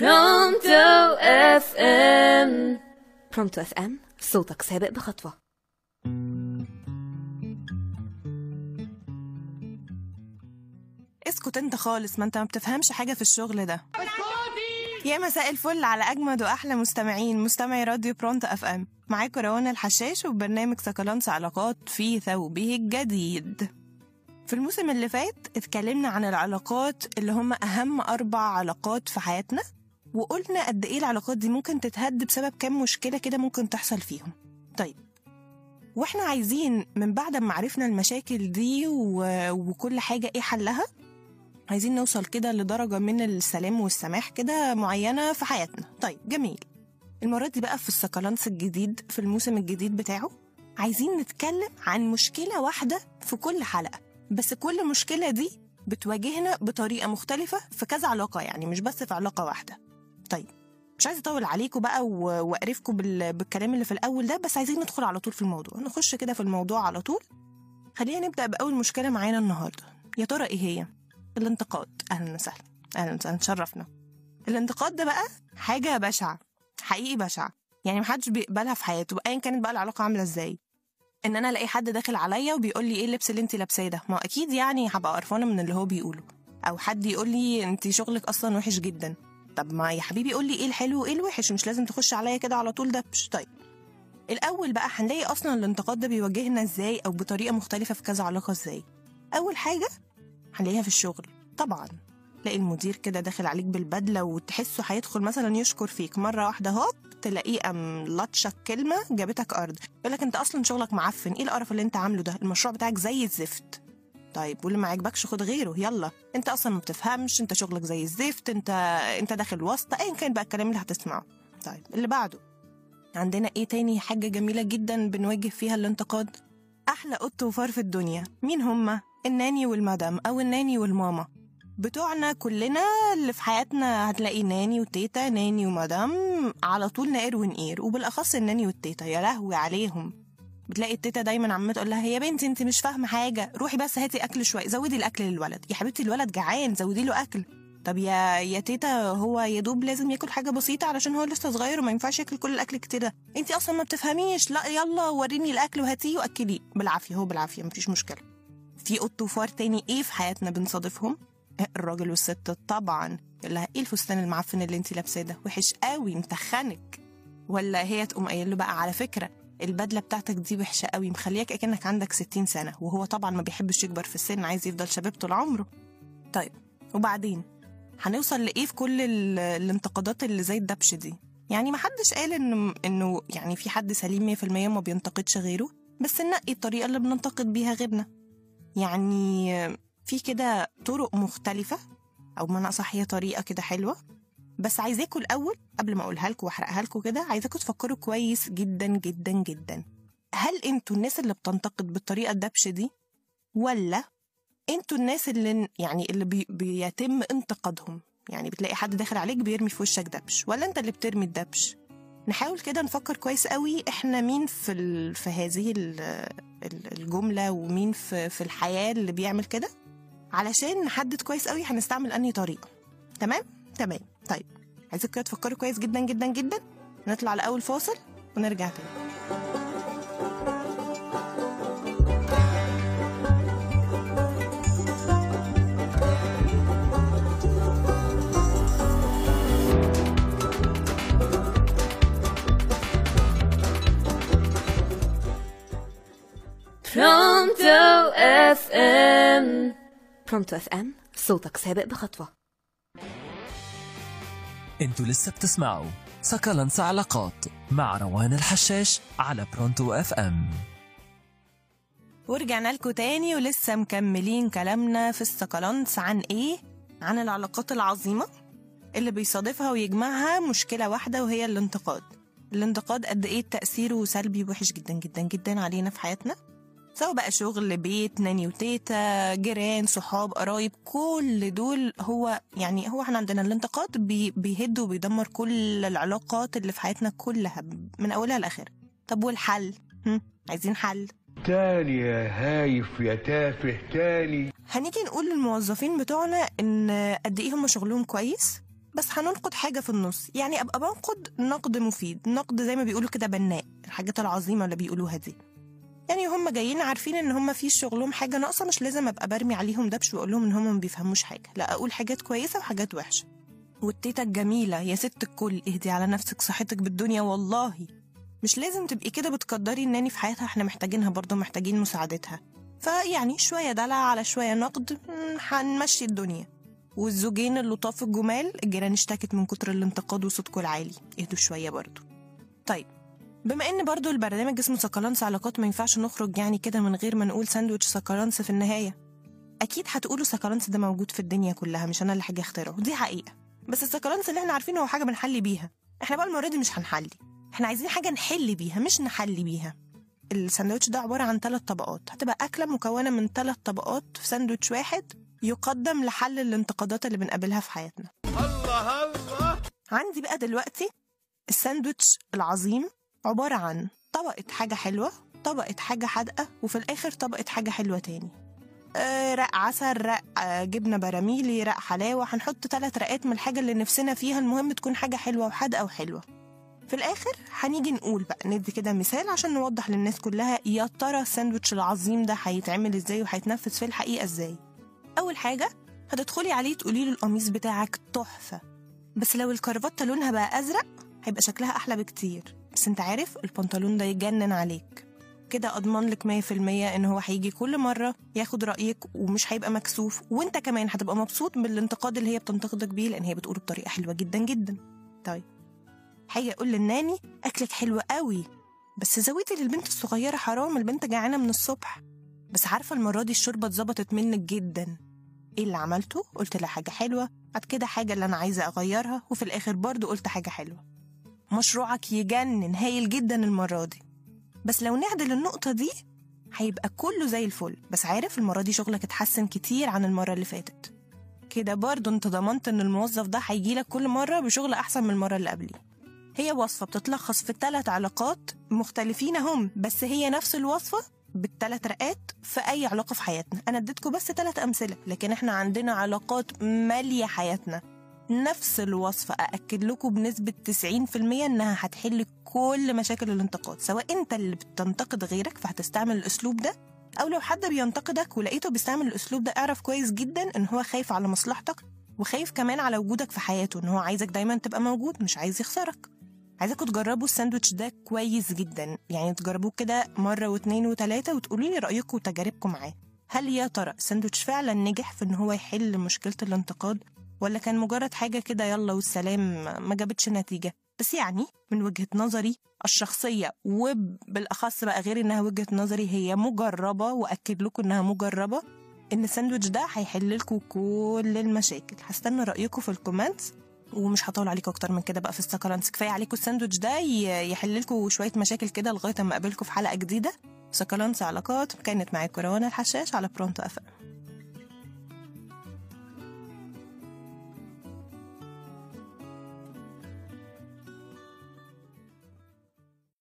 برونتو اف ام برونتو اف ام صوتك سابق بخطوة. اسكت انت خالص ما انت ما بتفهمش حاجة في الشغل ده. يا مساء الفل على أجمد وأحلى مستمعين مستمعي راديو Pronto FM معاكم روان الحشاش وبرنامج سكالانس علاقات في ثوبه الجديد. في الموسم اللي فات اتكلمنا عن العلاقات اللي هم أهم أربع علاقات في حياتنا. وقلنا قد إيه العلاقات دي ممكن تتهد بسبب كام مشكلة كده ممكن تحصل فيهم. طيب وإحنا عايزين من بعد ما عرفنا المشاكل دي. وكل حاجة إيه حلها عايزين نوصل كده لدرجة من السلام والسماح كده معينة في حياتنا. طيب جميل. المرة دي بقى في السكالانس الجديد في الموسم الجديد بتاعه عايزين نتكلم عن مشكلة واحدة في كل حلقة. بس كل مشكلة دي بتواجهنا بطريقة مختلفة في كذا علاقة يعني مش بس في علاقة واحدة. طيب مش عايزة أطول عليكم بقى و- وأقرفكم بال... بالكلام اللي في الأول ده بس عايزين ندخل على طول في الموضوع. نخش كده في الموضوع على طول. خلينا نبدأ بأول مشكلة معانا النهاردة. يا ترى إيه هي؟ الانتقاد. أهلا وسهلا. أهلا وسهلا. تشرفنا الانتقاد ده بقى حاجة بشعة. حقيقي بشعة. يعني محدش بيقبلها في حياته أيا كانت بقى العلاقة عاملة إزاي. إن أنا ألاقي حد داخل عليا وبيقول لي إيه اللبس اللي أنت لابساه ده. ما أكيد يعني هبقى قرفانة من اللي هو بيقوله. أو حد يقول لي أنت شغلك أصلا وحش جدا. طب ما يا حبيبي قول لي إيه الحلو وايه الوحش مش لازم تخش عليا كده على طول دبش طيب. الأول بقى هنلاقي أصلا الانتقاد ده بيواجهنا إزاي أو بطريقة مختلفة في كذا علاقة إزاي. أول حاجة هنلاقيها في الشغل طبعا. تلاقي المدير كده داخل عليك بالبدلة وتحسه هيدخل مثلا يشكر فيك مرة واحدة هوب تلاقيه قام لطشك كلمة جابتك أرض. يقول لك أنت أصلا شغلك معفن إيه القرف اللي أنت عامله ده؟ المشروع بتاعك زي الزفت. طيب واللي ما عجبكش خد غيره يلا. انت أصلا ما بتفهمش انت شغلك زي الزفت انت انت داخل واسطه ايا كان بقى الكلام اللي هتسمعه. طيب اللي بعده. عندنا إيه تاني؟ حاجة جميلة جدا بنواجه فيها الانتقاد. أحلى قط وفار في الدنيا. مين هما؟ الناني والمدام أو الناني والماما. بتوعنا كلنا اللي في حياتنا هتلاقي ناني وتيتا ناني ومدام على طول نقر ونقير وبالأخص الناني والتيتا. يا لهوي عليهم. بتلاقي التيتا دايما عمالة تقول لها يا بنتي انت مش فاهمة حاجة. روحي بس هاتي أكل شوية. زودي الأكل للولد. يا حبيبتي الولد جعان. زودي له أكل. طب يا يا تيتا هو يا دوب لازم ياكل حاجة بسيطة علشان هو لسه صغير وما ينفعش ياكل كل الأكل كتير ده. انت أصلا ما بتفهميش. لا يلا وريني الأكل وهاتيه وأكليه. بالعافية هو بالعافية مفيش مشكلة. في قط وفار تاني إيه في حياتنا بنصادفهم؟ الراجل والست. طبعا. يقول لها إيه الفستان المعفن اللي انت لابساه ده؟ وحش قوي متخنك. ولا هي تقوم قايل له بقى على فكرة البدلة بتاعتك دي وحشة قوي مخلياك أكنك عندك 60 سنة وهو طبعا ما بيحبش يكبر في السن عايز يفضل شباب طول عمره. طيب وبعدين؟ هنوصل لإيه في كل ال- الانتقادات اللي زي الدبش دي؟ يعني ما حدش قال انه إنه يعني في حد سليم 100% ما بينتقدش غيره بس نقي الطريقة اللي بننتقد بيها غيرنا. يعني في كده طرق مختلفة؟ أو بمعنى أصح هي طريقة كده حلوة؟ بس عايزاكوا الأول قبل ما أقولها لكم وأحرقها لكم كده عايزاكوا تفكروا كويس جدا جدا جدا. هل أنتوا الناس اللي بتنتقد بالطريقة الدبش دي ولا أنتوا الناس اللي يعني اللي بي بيتم انتقادهم؟ يعني بتلاقي حد داخل عليك بيرمي في وشك دبش ولا أنت اللي بترمي الدبش؟ نحاول كده نفكر كويس قوي إحنا مين في ال... في هذه ال... ال- الجملة ومين في في الحياة اللي بيعمل كده؟ علشان نحدد كويس قوي هنستعمل أنهي طريقة. تمام؟ تمام. طيب عايزك كده تفكروا كويس جدا جدا جدا. نطلع لاول فاصل ونرجع تاني. برونتو اف ام برونتو اف ام صوتك سابق بخطوة. أنتوا لسه بتسمعوا سكالانس علاقات مع روان الحشاش على Pronto FM. ورجعنا لكم تاني ولسه مكملين كلامنا في السكالانس عن إيه؟ عن العلاقات العظيمة اللي بيصادفها ويجمعها مشكلة واحدة وهي الانتقاد. الانتقاد قد إيه تأثيره سلبي وحش جدا جدا جدا علينا في حياتنا؟ سواء بقى شغل بيت ناني وتيتا جيران صحاب قرايب كل دول هو يعني هو إحنا عندنا الانتقاد بي بيهد وبيدمر كل العلاقات اللي في حياتنا كلها من أولها لآخرها. طب والحل؟ هم؟ عايزين حل. تاني يا هايف يا تافه تاني. هنيجي نقول للموظفين بتوعنا إن قد إيه هم شغلهم كويس بس هننقد حاجة في النص. يعني أبقى بنقد نقد مفيد نقد زي ما بيقولوا كده بناء الحاجات العظيمة اللي بيقولوها دي. يعني هم جايين عارفين إن هم في شغلهم حاجة ناقصة مش لازم أبقى برمي عليهم دبش وأقول لهم إن هم ما بيفهموش حاجة. لا أقول حاجات كويسة وحاجات وحشة. والتيتا الجميلة يا ست الكل اهدي على نفسك صحتك بالدنيا والله. مش لازم تبقي كده بتقدري الناني في حياتها إحنا محتاجينها برضه محتاجين مساعدتها. فيعني شوية دلع على شوية نقد هنمشي الدنيا. والزوجين اللطاف الجمال الجيران اشتكت من كتر الانتقاد وصوتكم العالي. اهدوا شوية برضه. طيب بما إن برضو البرنامج اسمه سكالانس علاقات ما ينفعش نخرج يعني كده من غير ما نقول ساندوتش سكالانس في النهاية. أكيد هتقولوا سكالانس ده موجود في الدنيا كلها مش أنا اللي حاجة اخترعه دي حقيقة. بس السكالانس اللي إحنا عارفينه هو حاجة بنحلي بيها. إحنا بقى المرة دي مش هنحلي. إحنا عايزين حاجة نحل بيها مش نحلي بيها. الساندوتش ده عبارة عن ثلاث طبقات. هتبقى أكلة مكونة من ثلاث طبقات في ساندوتش واحد يقدم لحل الانتقادات اللي بنقابلها في حياتنا. الله الله. عندي بقى دلوقتي الساندوتش العظيم. عبارة عن طبقة حاجة حلوة طبقة حاجة حادقة وفي الآخر طبقة حاجة حلوة تاني. آه، رق عسل رق آه، جبنة براميلي رق حلاوة. هنحط ثلاث رقات من الحاجة اللي نفسنا فيها المهم تكون حاجة حلوة وحادقة وحلوة. في الآخر هنيجي نقول بقى ندي كده مثال عشان نوضح للناس كلها يا ترى الساندوتش العظيم ده هيتعمل إزاي وهيتنفذ في الحقيقة إزاي. أول حاجة هتدخلي عليه تقولي له القميص بتاعك تحفة بس لو الكرافته لونها بقى أزرق هيبقى شكلها أحلى بكتير. بس انت عارف البنطلون ده يجنن عليك. كده أضمن لك 100% إن هو هيجي كل مرة ياخد رأيك ومش هيبقى مكسوف وانت كمان هتبقى مبسوط بالانتقاد اللي هي بتنتقدك بيه لأن هي بتقوله بطريقة حلوة جدا جدا. طيب هاجي أقول للناني أكلك حلو قوي بس زودي للبنت الصغيرة حرام البنت جعانة من الصبح. بس عارفة المرة دي الشوربة اتظبطت منك جدا. إيه اللي عملته؟ قلت لها حاجة حلوة بعد كده حاجة اللي أنا عايزة أغيرها وفي الآخر برضو قلت حاجة حلوة. مشروعك يجنن هايل جدا المرة دي. بس لو نعدل النقطة دي هيبقى كله زي الفل. بس عارف المرة دي شغلك اتحسن كتير عن المرة اللي فاتت. كده برضو انت ضمنت إن الموظف ده هيجيلك كل مرة بشغل أحسن من المرة اللي قبليه هي وصفة بتتلخص في ثلاث علاقات مختلفين هم بس هي نفس الوصفة بالثلاث رقات في أي علاقة في حياتنا. أنا اديتكم بس ثلاث أمثلة لكن إحنا عندنا علاقات مالية حياتنا. نفس الوصفة أأكد لكم بنسبة 90% إنها هتحل كل مشاكل الانتقاد سواء أنت اللي بتنتقد غيرك فهتستعمل الأسلوب ده أو لو حد بينتقدك ولقيته بيستعمل الأسلوب ده اعرف كويس جدا إن هو خايف على مصلحتك وخايف كمان على وجودك في حياته إن هو عايزك دايما تبقى موجود مش عايز يخسرك. عايزاكم تجربوا الساندوتش ده كويس جدا يعني تجربوه كده مرة واتنين وتلاتة وتقولوا لي رأيكم وتجاربكم معاه. هل يا ترى الساندوتش فعلا نجح في إن هو يحل مشكلة الانتقاد؟ ولا كان مجرد حاجة كده يلا والسلام ما جابتش نتيجة. بس يعني من وجهة نظري الشخصية وبالأخص بقى غير إنها وجهة نظري هي مجربة وأكد لكم إنها مجربة إن الساندوتش ده هيحل لكم كل المشاكل. هستنى رأيكم في الكومنتس ومش هطول عليكم أكتر من كده بقى في السكالانس كفاية عليكم الساندوتش ده يحل لكم شوية مشاكل كده لغاية أما أقابلكم في حلقة جديدة. سكالانس علاقات كانت معاكم روان الحشاش على Pronto FM.